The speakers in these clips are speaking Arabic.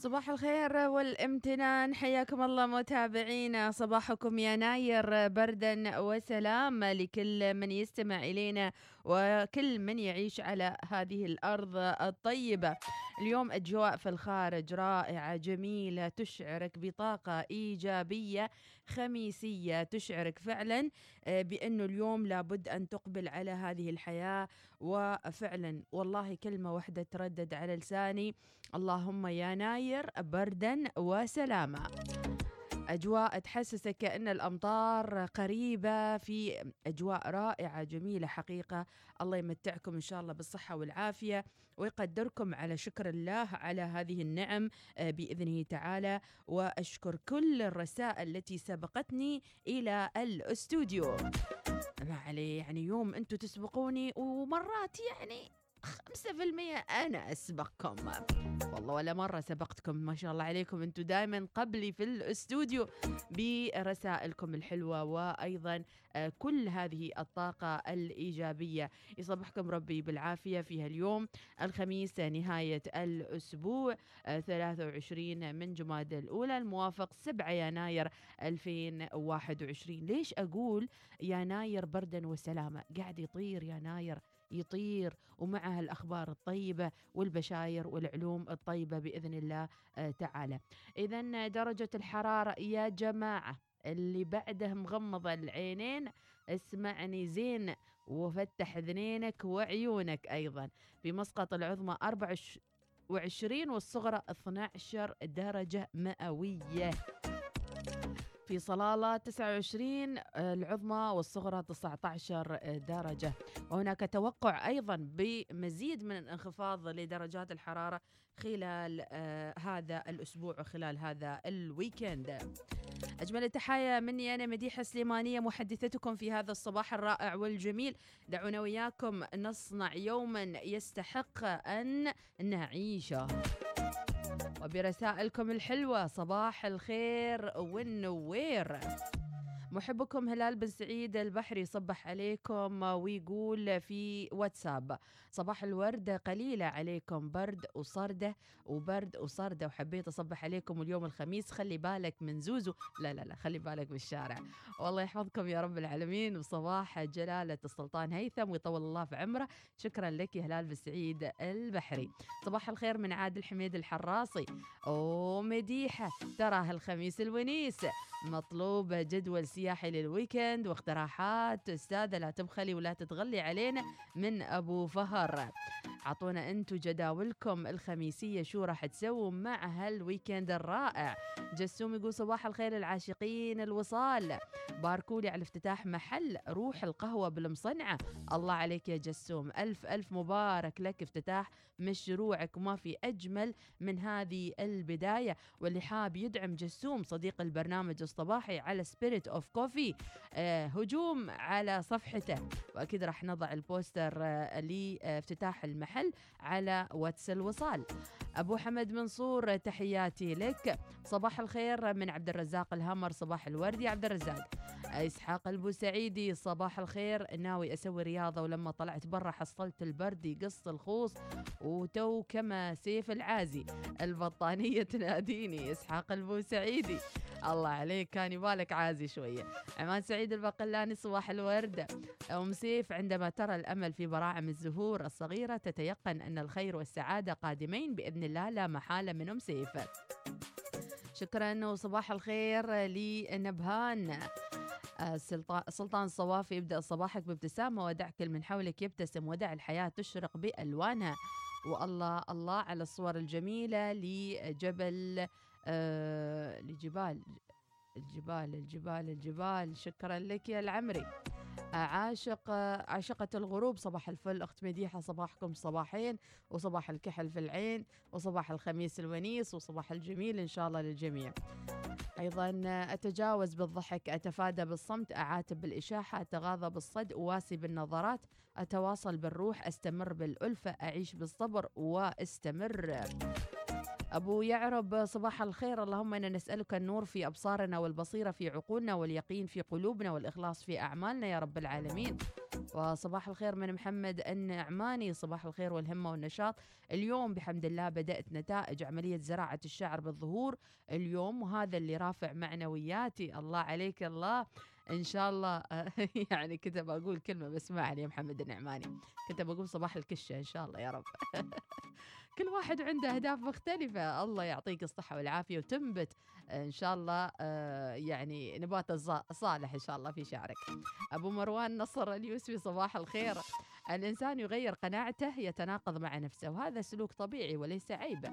صباح الخير والامتنان. حياكم الله متابعينا. صباحكم يناير بردا وسلام لكل من يستمع إلينا وكل من يعيش على هذه الأرض الطيبة. اليوم أجواء في الخارج رائعة جميلة تشعرك بطاقة إيجابية خميسية تشعرك فعلا آه، بانه اليوم لابد أن تقبل على هذه الحياة. وفعلا والله كلمة واحدة تردد على لساني. اللهم يا ناير بردا وسلاما. أجواء تحسسك كأن الأمطار قريبة في أجواء رائعة جميلة حقيقة. الله يمتعكم إن شاء الله بالصحة والعافية ويقدركم على شكر الله على هذه النعم آه، بإذنه تعالى. وأشكر كل الرسائل التي سبقتني إلى الأستوديو. ما عليه يعني يوم أنتم تسبقوني ومرات يعني خمسة في المية أنا أسبقكم. والله ولا مرة سبقتكم ما شاء الله عليكم. أنتم دائما قبلي في الاستوديو برسائلكم الحلوة وأيضا آه، كل هذه الطاقة الإيجابية. يصبحكم ربي بالعافية في هاليوم. الخميس نهاية الأسبوع آه، 23 من جماد الأولى الموافق 7 يناير 2021 ليش أقول يناير بردا وسلامة؟ قاعد يطير يناير يطير ومعها الأخبار الطيبة والبشاير والعلوم الطيبة بإذن الله آه، تعالى. إذا درجة الحرارة يا جماعة اللي بعده مغمض العينين اسمعني زين وفتح ذنينك وعيونك أيضا. في مسقط العظمى 24 والصغرى 12 درجة مئوية. في صلالة 29 العظمى والصغرى 19 درجة. وهناك توقع أيضا بمزيد من الانخفاض لدرجات الحرارة خلال آه، هذا الأسبوع وخلال هذا الويكند. أجمل التحايا مني أنا مديحة سليمانية محدثتكم في هذا الصباح الرائع والجميل. دعونا وياكم نصنع يوما يستحق أن نعيشه. وبرسائلكم الحلوة صباح الخير والنوير. محبكم هلال بن سعيد البحري صبح عليكم ويقول في واتساب صباح الورد قليلة عليكم برد وصردة وبرد وصردة وحبيت أصبح عليكم اليوم الخميس. خلي بالك من زوزو. لا لا لا خلي بالك بالشارع والله يحفظكم يا رب العالمين. وصباح جلالة السلطان هيثم ويطول الله في عمره. شكرا لك يا هلال بن سعيد البحري. صباح الخير من عادل حميد الحراصي ومديحة ترى الخميس الونيس. مطلوب جدول سياحي لل weekend واقتراحات. أستاذة لا تبخلي ولا تتغلي علينا من أبو فهر. عطونا أنتو جداولكم الخميسية شو راح تسووا مع هال weekend الرائع. جسوم يقول صباح الخير لعاشقين الوصال. باركولي على افتتاح محل روح القهوة بالمصنعة. الله عليك يا جسوم. ألف ألف مبارك لك افتتاح مشروعك. وما في أجمل من هذه البداية. واللي حاب يدعم جسوم صديق البرنامج الصباحي على Spirit of Coffee هجوم على صفحته. وأكيد راح نضع ال poster آه، لافتتاح المحل على واتس الوصال. أبو حمد منصور تحياتي لك. صباح الخير من عبد الرزاق الهمر صباح الورد يا عبد الرزاق. إسحاق البوسعيدي صباح الخير. ناوي أسوي رياضة ولما طلعت برا حصلت البرد يقص الخوص. وتو كما سيف العازي البطانية تناديني إسحاق البوسعيدي. الله عليك كان يبالك عازي شوية. عماد سعيد البقلاني صباح الورد. أم سيف عندما ترى الأمل في براعم الزهور الصغيرة تتيقن أن الخير والسعادة قادمين بإذن الله لا محالة من أم سيف. شكرا وصباح الخير لنبهان. آه، سلطان الصوافي يبدأ صباحك بابتسامة ودع كل من حولك يبتسم ودع الحياة تشرق بألوانها. والله الله على الصور الجميلة لجبل آه لجبال الجبال الجبال الجبال. شكرا لك يا العمري. عاشق عاشقة الغروب. صباح الفل أخت مديحة. صباحكم صباحين وصباح الكحل في العين وصباح الخميس الونيس وصباح الجميل إن شاء الله للجميع. أيضا أتجاوز بالضحك أتفادى بالصمت أعاتب بالإشاحة أتغاضى بالصد أواسي بالنظرات أتواصل بالروح أستمر بالألفة أعيش بالصبر وأستمر. أبو يعرب صباح الخير. اللهم إنا نسألك النور في أبصارنا والبصيرة في عقولنا واليقين في قلوبنا والإخلاص في أعمالنا يا رب العالمين. وصباح الخير من محمد النعماني. صباح الخير والهمة والنشاط. اليوم بحمد الله بدأت نتائج عملية زراعة الشعر بالظهور. اليوم وهذا اللي رافع معنوياتي. الله عليك الله. إن شاء الله. يعني كنت بقول كلمة بس ما علي محمد النعماني. كنت بقول صباح الكشة إن شاء الله يا رب. كل واحد عنده أهداف مختلفة. الله يعطيك الصحة والعافية وتنبت إن شاء الله آه، يعني نبات صالح إن شاء الله في شعرك. أبو مروان نصر اليوسفي صباح الخير. الإنسان يغير قناعته يتناقض مع نفسه وهذا سلوك طبيعي وليس عيبا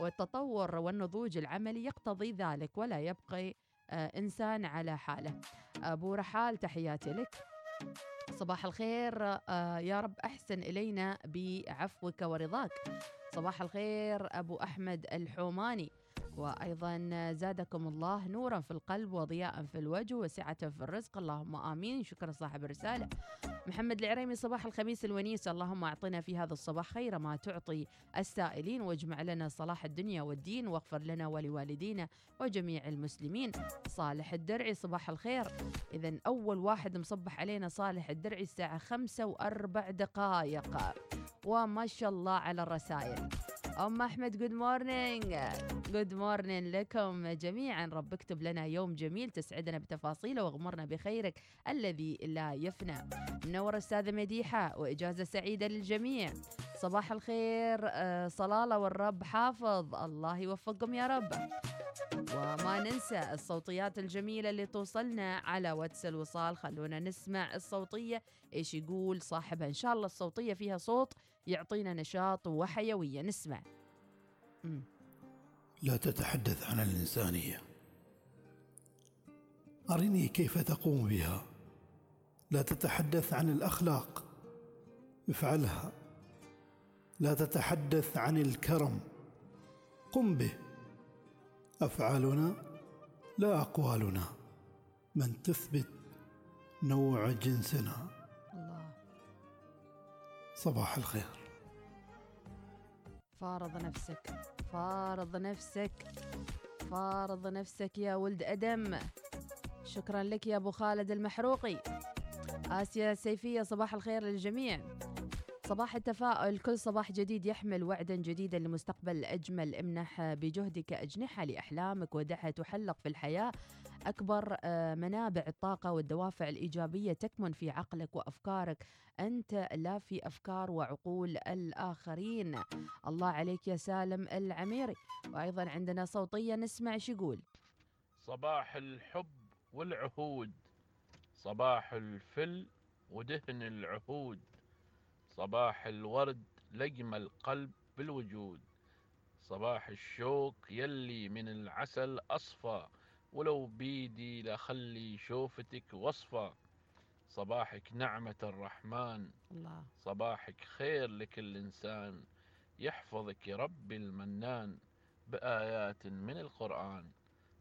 والتطور والنضوج العملي يقتضي ذلك ولا يبقي آه، إنسان على حاله. أبو رحال تحياتي لك. صباح الخير آه، يا رب أحسن إلينا بعفوك ورضاك. صباح الخير أبو أحمد الحوماني. وأيضا زادكم الله نورا في القلب وضياء في الوجه وسعة في الرزق. اللهم آمين. شكرا صاحب الرسالة. محمد العريمي صباح الخميس الونيس. اللهم أعطنا في هذا الصباح خير ما تعطي السائلين واجمع لنا صلاح الدنيا والدين واغفر لنا ولوالدينا وجميع المسلمين. صالح الدرعي صباح الخير. إذا أول واحد مصبح علينا صالح الدرعي الساعة خمسة وأربع دقائق. وما شاء الله على الرسائل. أم أحمد good morning good morning لكم جميعا. رب اكتب لنا يوم جميل تسعدنا بتفاصيله واغمرنا بخيرك الذي لا يفنى. منور أستاذة مديحة وإجازة سعيدة للجميع. صباح الخير آه، صلالة والرب حافظ. الله يوفقكم يا رب. وما ننسى الصوتيات الجميلة اللي توصلنا على واتس الوصال. خلونا نسمع الصوتية. إيش يقول صاحبها؟ إن شاء الله الصوتية فيها صوت يعطينا نشاط وحيوية. نسمع. مم. لا تتحدث عن الإنسانية. أرني كيف تقوم بها. لا تتحدث عن الأخلاق. افعلها. لا تتحدث عن الكرم. قم به. أفعالنا لا أقوالنا. من تثبت نوع جنسنا. صباح الخير. فارض نفسك فارض نفسك فارض نفسك يا ولد أدم. شكرا لك يا أبو خالد المحروقي. آسيا السيفية صباح الخير للجميع. صباح التفاؤل كل صباح جديد يحمل وعدا جديدا لمستقبل أجمل امنح بجهدك أجنحة لأحلامك ودعها تحلق في الحياة. أكبر آه، منابع الطاقة والدوافع الإيجابية تكمن في عقلك وأفكارك. أنت لا في أفكار وعقول الآخرين. الله عليك يا سالم العميري. وأيضا عندنا صوتية نسمع شو يقول. صباح الحب والعهود. صباح الفل ودهن العهود. صباح الورد لقم القلب بالوجود. صباح الشوق يلي من العسل أصفى. ولو بيدي لخلي شوفتك وصفة صباحك نعمة الرحمن. الله. صباحك خير لكل إنسان يحفظك ربي المنان بآيات من القرآن.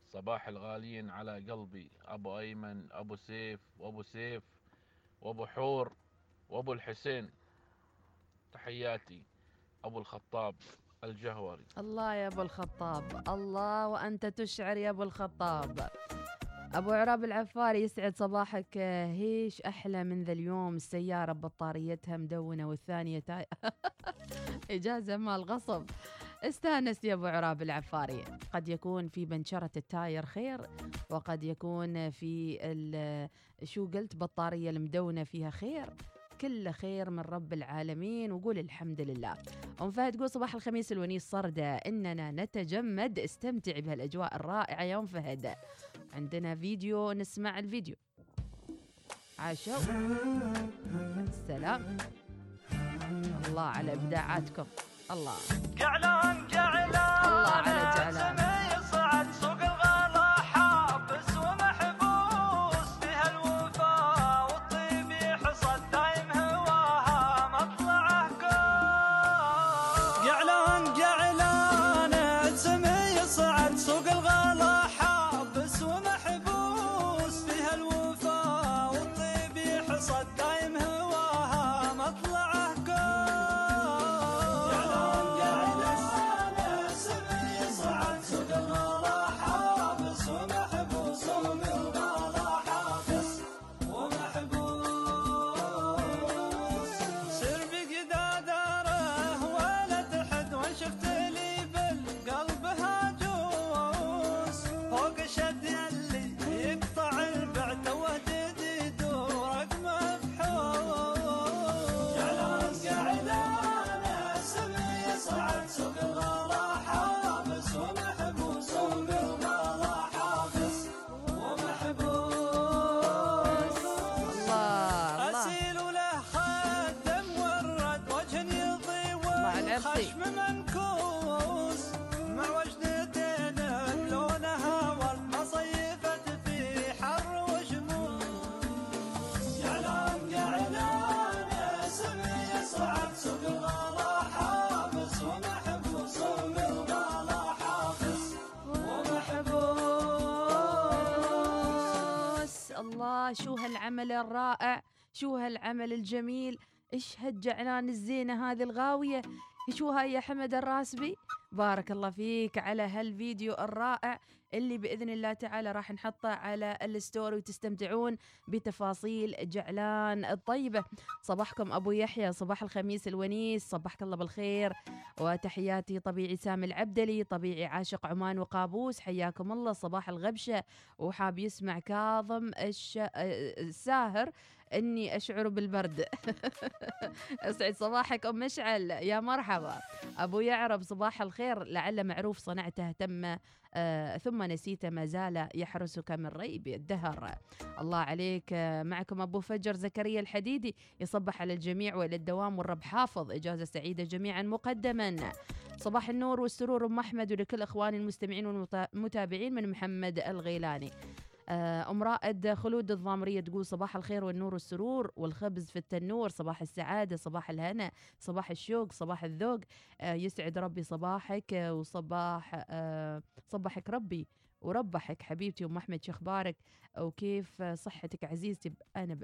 صباح الغاليين على قلبي. أبو أيمن أبو سيف وأبو سيف وأبو حور وأبو الحسين. تحياتي. أبو الخطاب. الجهوري. الله يا أبو الخطاب الله وأنت تشعر يا أبو الخطاب. أبو عراب العفاري يسعد صباحك هيش أحلى من ذا اليوم السيارة بطاريتها مدونة والثانية tyre. إجازة مال غصب. استأنس يا أبو عراب العفاري قد يكون في بنشرة ال tyre خير وقد يكون في شو قلت بطارية المدونة فيها خير. كله خير من رب العالمين وقول الحمد لله. أم فهد تقول صباح الخميس الونيس صردة إننا نتجمد. استمتع بهالأجواء الرائعة يا أم فهد. عندنا فيديو نسمع الفيديو. عاشوا السلام الله على إبداعاتكم. الله. جعلان جعلان. الله على جعلان. ومحبوس. الله شو هالعمل الرائع شو هالعمل الجميل. إيش هالجعلان الزينة هذه الغاوية؟ شو هاي يا حمد الراسبي. بارك الله فيك على هالفيديو الرائع اللي بإذن الله تعالى راح نحطه على ال story وتستمتعون بتفاصيل جعلان الطيبة. صباحكم أبو يحيى صباح الخميس الونيس صبحك الله بالخير. وتحياتي طبيعي سامي العبدلي طبيعي عاشق عمان وقابوس حياكم الله صباح الغبشة. وحاب يسمع كاظم. الساهر إني أشعر بالبرد. أسعد صباحك أم مشعل. يا مرحبا. أبو يعرب صباح الخير. لعل معروف صنعته تم آه ثم نسيت ما زال يحرسك من ريب الدهر. الله عليك. آه معكم أبو فجر زكريا الحديدي. يصبح على الجميع والى الدوام والرب حافظ. إجازة سعيدة جميعا مقدما. صباح النور والسرور أم أحمد ولكل إخواني المستمعين والمتابعين من محمد الغيلاني. أم رائد خلود الضامرية تقول صباح الخير والنور والسرور والخبز في التنور صباح السعادة صباح الهنا صباح الشوق صباح الذوق. آه، يسعد ربي صباحك آه، وصباح آه، صبحك ربي وربحك حبيبتي أم أحمد شو أخبارك؟ وكيف صحتك عزيزتي؟ أنا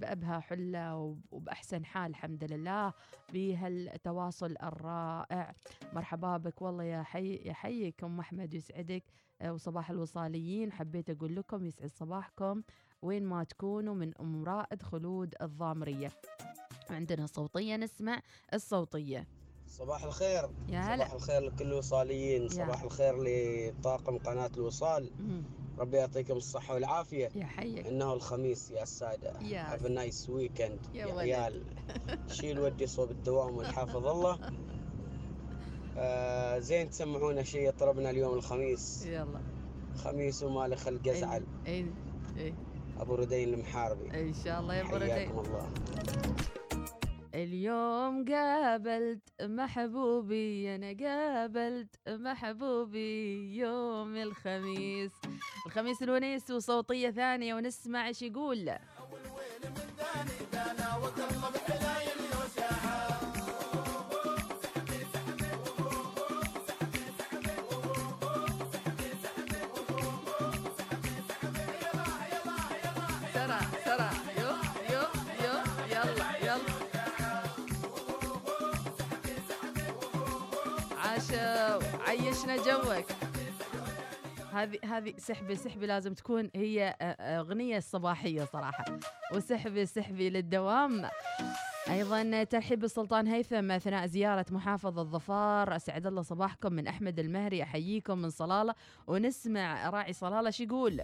بأبهى حلة وب- وبأحسن حال الحمد لله. بهالتواصل الرائع. مرحبا بك. والله يا حي يا حيك أم أحمد يسعدك. آه، وصباح الوصاليين. حبيت أقول لكم يسعد صباحكم وين ما تكونوا من أم رائد خلود الضامرية. عندنا صوتية نسمع الصوتية. صباح الخير. يا صباح هلا الخير لكل الوصاليين. صباح الخير لطاقم قناة الوصال. مم، ربي يعطيكم الصحة والعافية. يا حيك إنه الخميس يا السادة. يا Have a nice weekend. يا يا. عيال. شيل ودي صوب الدوام والحافظ الله. آه زين تسمعونا شيء يطربنا اليوم الخميس؟ يلا. خميس وما خلق ازعل اي اي أبو ردين المحاربي. إن شاء الله يا أبو ردين. حياكم الله. اليوم قابلت محبوبي أنا قابلت محبوبي. يوم الخميس الخميس الونيس وصوتية ثانية ونسمع إيش يقول. عيشنا جوك. هذه هذه سحبه سحبه لازم تكون هي آه، آه، أغنية الصباحيه صراحة. وسحبه سحبي للدوام. أيضا ترحيب بالسلطان هيثم أثناء زيارة محافظه ظفار أسعد الله صباحكم من أحمد المهري أحييكم من صلالة. ونسمع راعي صلالة شو يقول.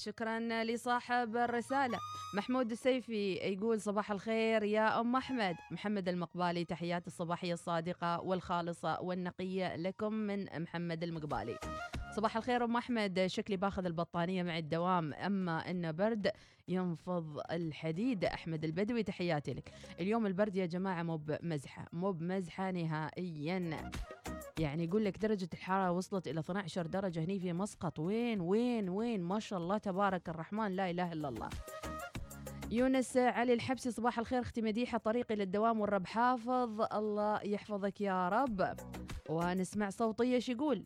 شكرا لصاحب الرسالة. محمود السيفي يقول صباح الخير يا أم أحمد. محمد المقبالي تحيات الصباحية الصادقة والخالصة والنقية لكم من محمد المقبالي. صباح الخير أم أحمد. شكلي باخذ البطانية مع الدوام. أما إنه برد ينفض الحديد أحمد البدوي تحياتي لك. اليوم البرد يا جماعة مو بمزحة مو بمزحة نهائيا. يعني يقول لك درجة الحرارة وصلت إلى 12 درجة هني في مسقط. وين وين وين؟ ما شاء الله تبارك الرحمن لا إله إلا الله. يونس علي الحبسي صباح الخير. أختي مديحة طريقي للدوام والرب حافظ. الله يحفظك يا رب. ونسمع صوتية شو يقول؟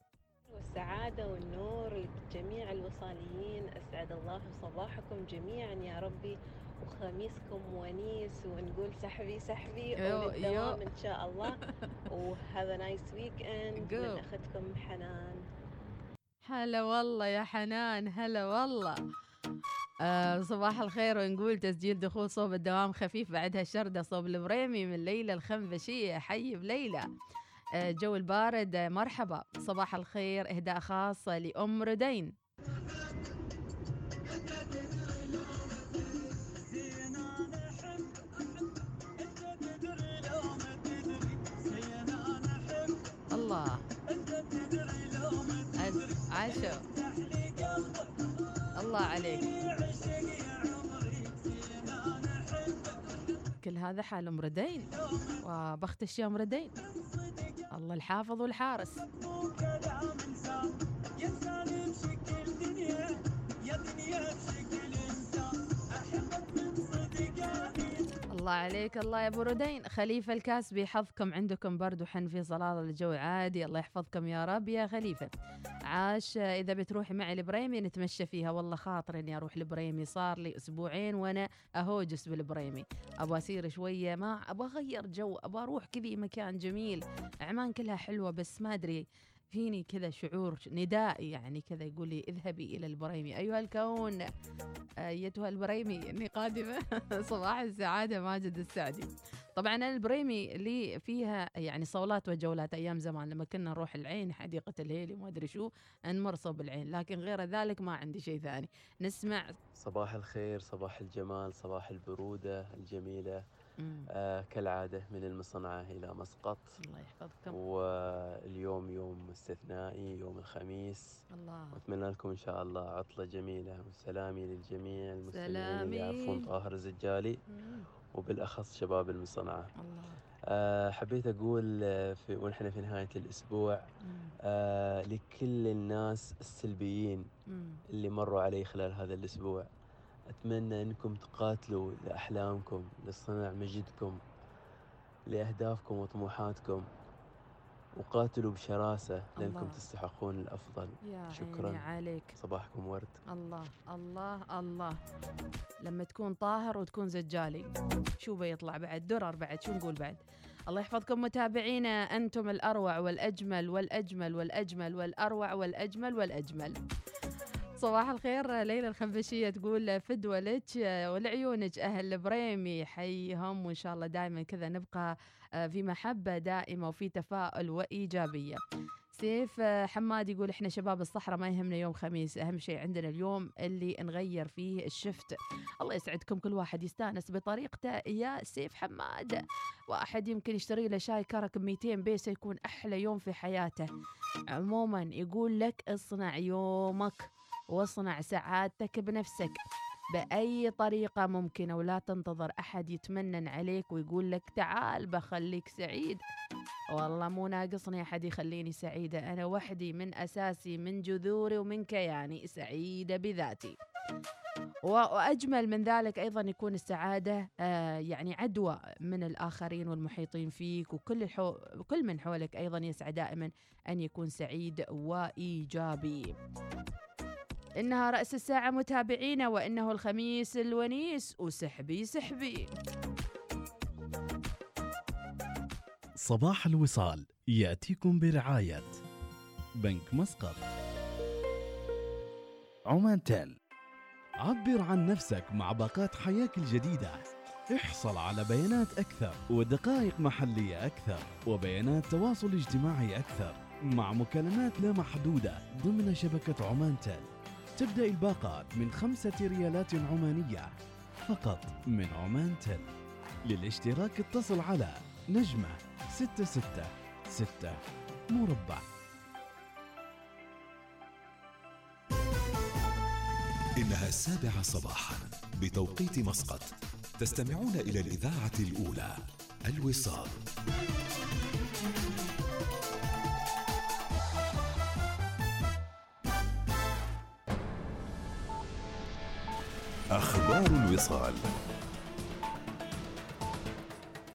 السعادة والنور لجميع الوصاليين. أسعد الله صباحكم جميعا يا ربي وخميسكم ونيس ونقول سحبي سحبي وللدوام. إن شاء الله. have a nice weekend من. أختكم حنان. هلا والله يا حنان هلا والله. آه صباح الخير ونقول تسجيل دخول صوب الدوام خفيف بعدها شردة صوب البريمي من ليلى الخنفشية. حي بليلى. آه جو البارد آه مرحبا. صباح الخير إهداء خاص لأم ردين. الله. عاشو الله عليك. كل هذا حال أم ردين. وبخت الشيا أم ردين. الله الحافظ والحارس. الله عليك الله يا أبو ردين. خليفة الكاسبي حظكم عندكم برد وحن في صلالة الجو عادي. الله يحفظكم يا رب يا خليفة. عاش. إذا بتروحي معي البريمي نتمشى فيها. والله خاطر إني أروح البريمي. صار لي أسبوعين وأنا أهوجس بالبريمي. أبغى أسير شوية. ما أبغى أغير جو. أبغى أروح كذي مكان جميل. عمان كلها حلوة بس ما أدري فيني كذا شعور ندائي يعني كذا يقول لي اذهبي إلى البريمي. أيها الكون أيتها البريمي إني قادمة صباح السعادة ماجد السعدي. طبعا البريمي اللي فيها يعني صولات وجولات أيام زمان لما كنا نروح العين حديقة الهيلي ما أدري شو نمر صوب العين. لكن غير ذلك ما عندي شيء ثاني. نسمع. صباح الخير صباح الجمال صباح البرودة الجميلة. آه كالعادة من المصنعة إلى مسقط. الله يحفظكم. واليوم يوم استثنائي يوم الخميس. الله. وأتمنى لكم إن شاء الله عطلة جميلة وسلامي للجميع المستمعين سلامي. اللي يعرفون طاهر الزجالي. وبالأخص شباب المصنعة. الله. آه حبيت أقول آه، في ونحن في نهاية الأسبوع. آه لكل الناس السلبيين مم. اللي مروا علي خلال هذا الأسبوع. أتمنى أنكم تقاتلوا لأحلامكم لصنع مجدكم لأهدافكم وطموحاتكم. وقاتلوا بشراسة لأنكم الله. تستحقون الأفضل. يا شكراً. عيني عليك. صباحكم ورد. الله الله الله. لما تكون طاهر وتكون زجالي شو بيطلع بعد؟ درر بعد. شو نقول بعد؟ الله يحفظكم متابعينا أنتم الأروع والأجمل والأجمل والأجمل والأروع والأجمل والأجمل. صباح الخير ليلى الخنفشية تقول فدوى لك ولعيونك أهل البريمي حيهم وإن شاء الله دائما كذا نبقى آه، في محبة دائمة وفي تفاؤل وإيجابية. سيف آه، حماد يقول إحنا شباب الصحراء ما يهمنا يوم خميس أهم شيء عندنا اليوم اللي نغير فيه الشفت. الله يسعدكم كل واحد يستانس بطريقته. يا سيف حماد واحد يمكن يشتري له شاي كرك ب 200 بيسة يكون أحلى يوم في حياته. عموما يقول لك اصنع يومك. واصنع سعادتك بنفسك بأي طريقة ممكنة ولا تنتظر أحد يتمنن عليك ويقول لك تعال بخليك سعيد. والله مو ناقصني أحد يخليني سعيدة أنا وحدي من أساسي من جذوري ومن كياني سعيدة بذاتي. وأجمل من ذلك أيضا يكون السعادة آه يعني عدوى من الآخرين والمحيطين فيك وكل الحو... كل من حولك أيضا يسعى دائما أن يكون سعيد وإيجابي. إنها رأس الساعة متابعينا وإنه الخميس الونيس. وسحبي سحبي. صباح الوصال يأتيكم برعاية بنك مسقط. عمان تيل. عبر عن نفسك مع باقات حياك الجديدة. احصل على بيانات أكثر ودقائق محلية أكثر وبيانات تواصل اجتماعي أكثر مع مكالمات لا محدودة ضمن شبكة عمان تيل. تبدأ الباقات من خمسة ريالات عمانية فقط من عمان تيل للاشتراك اتصل على نجمة ستة ستة ستة مربع. إنها السابعة صباحا بتوقيت مسقط. تستمعون إلى الإذاعة الأولى الوصال. أخبار الوصال.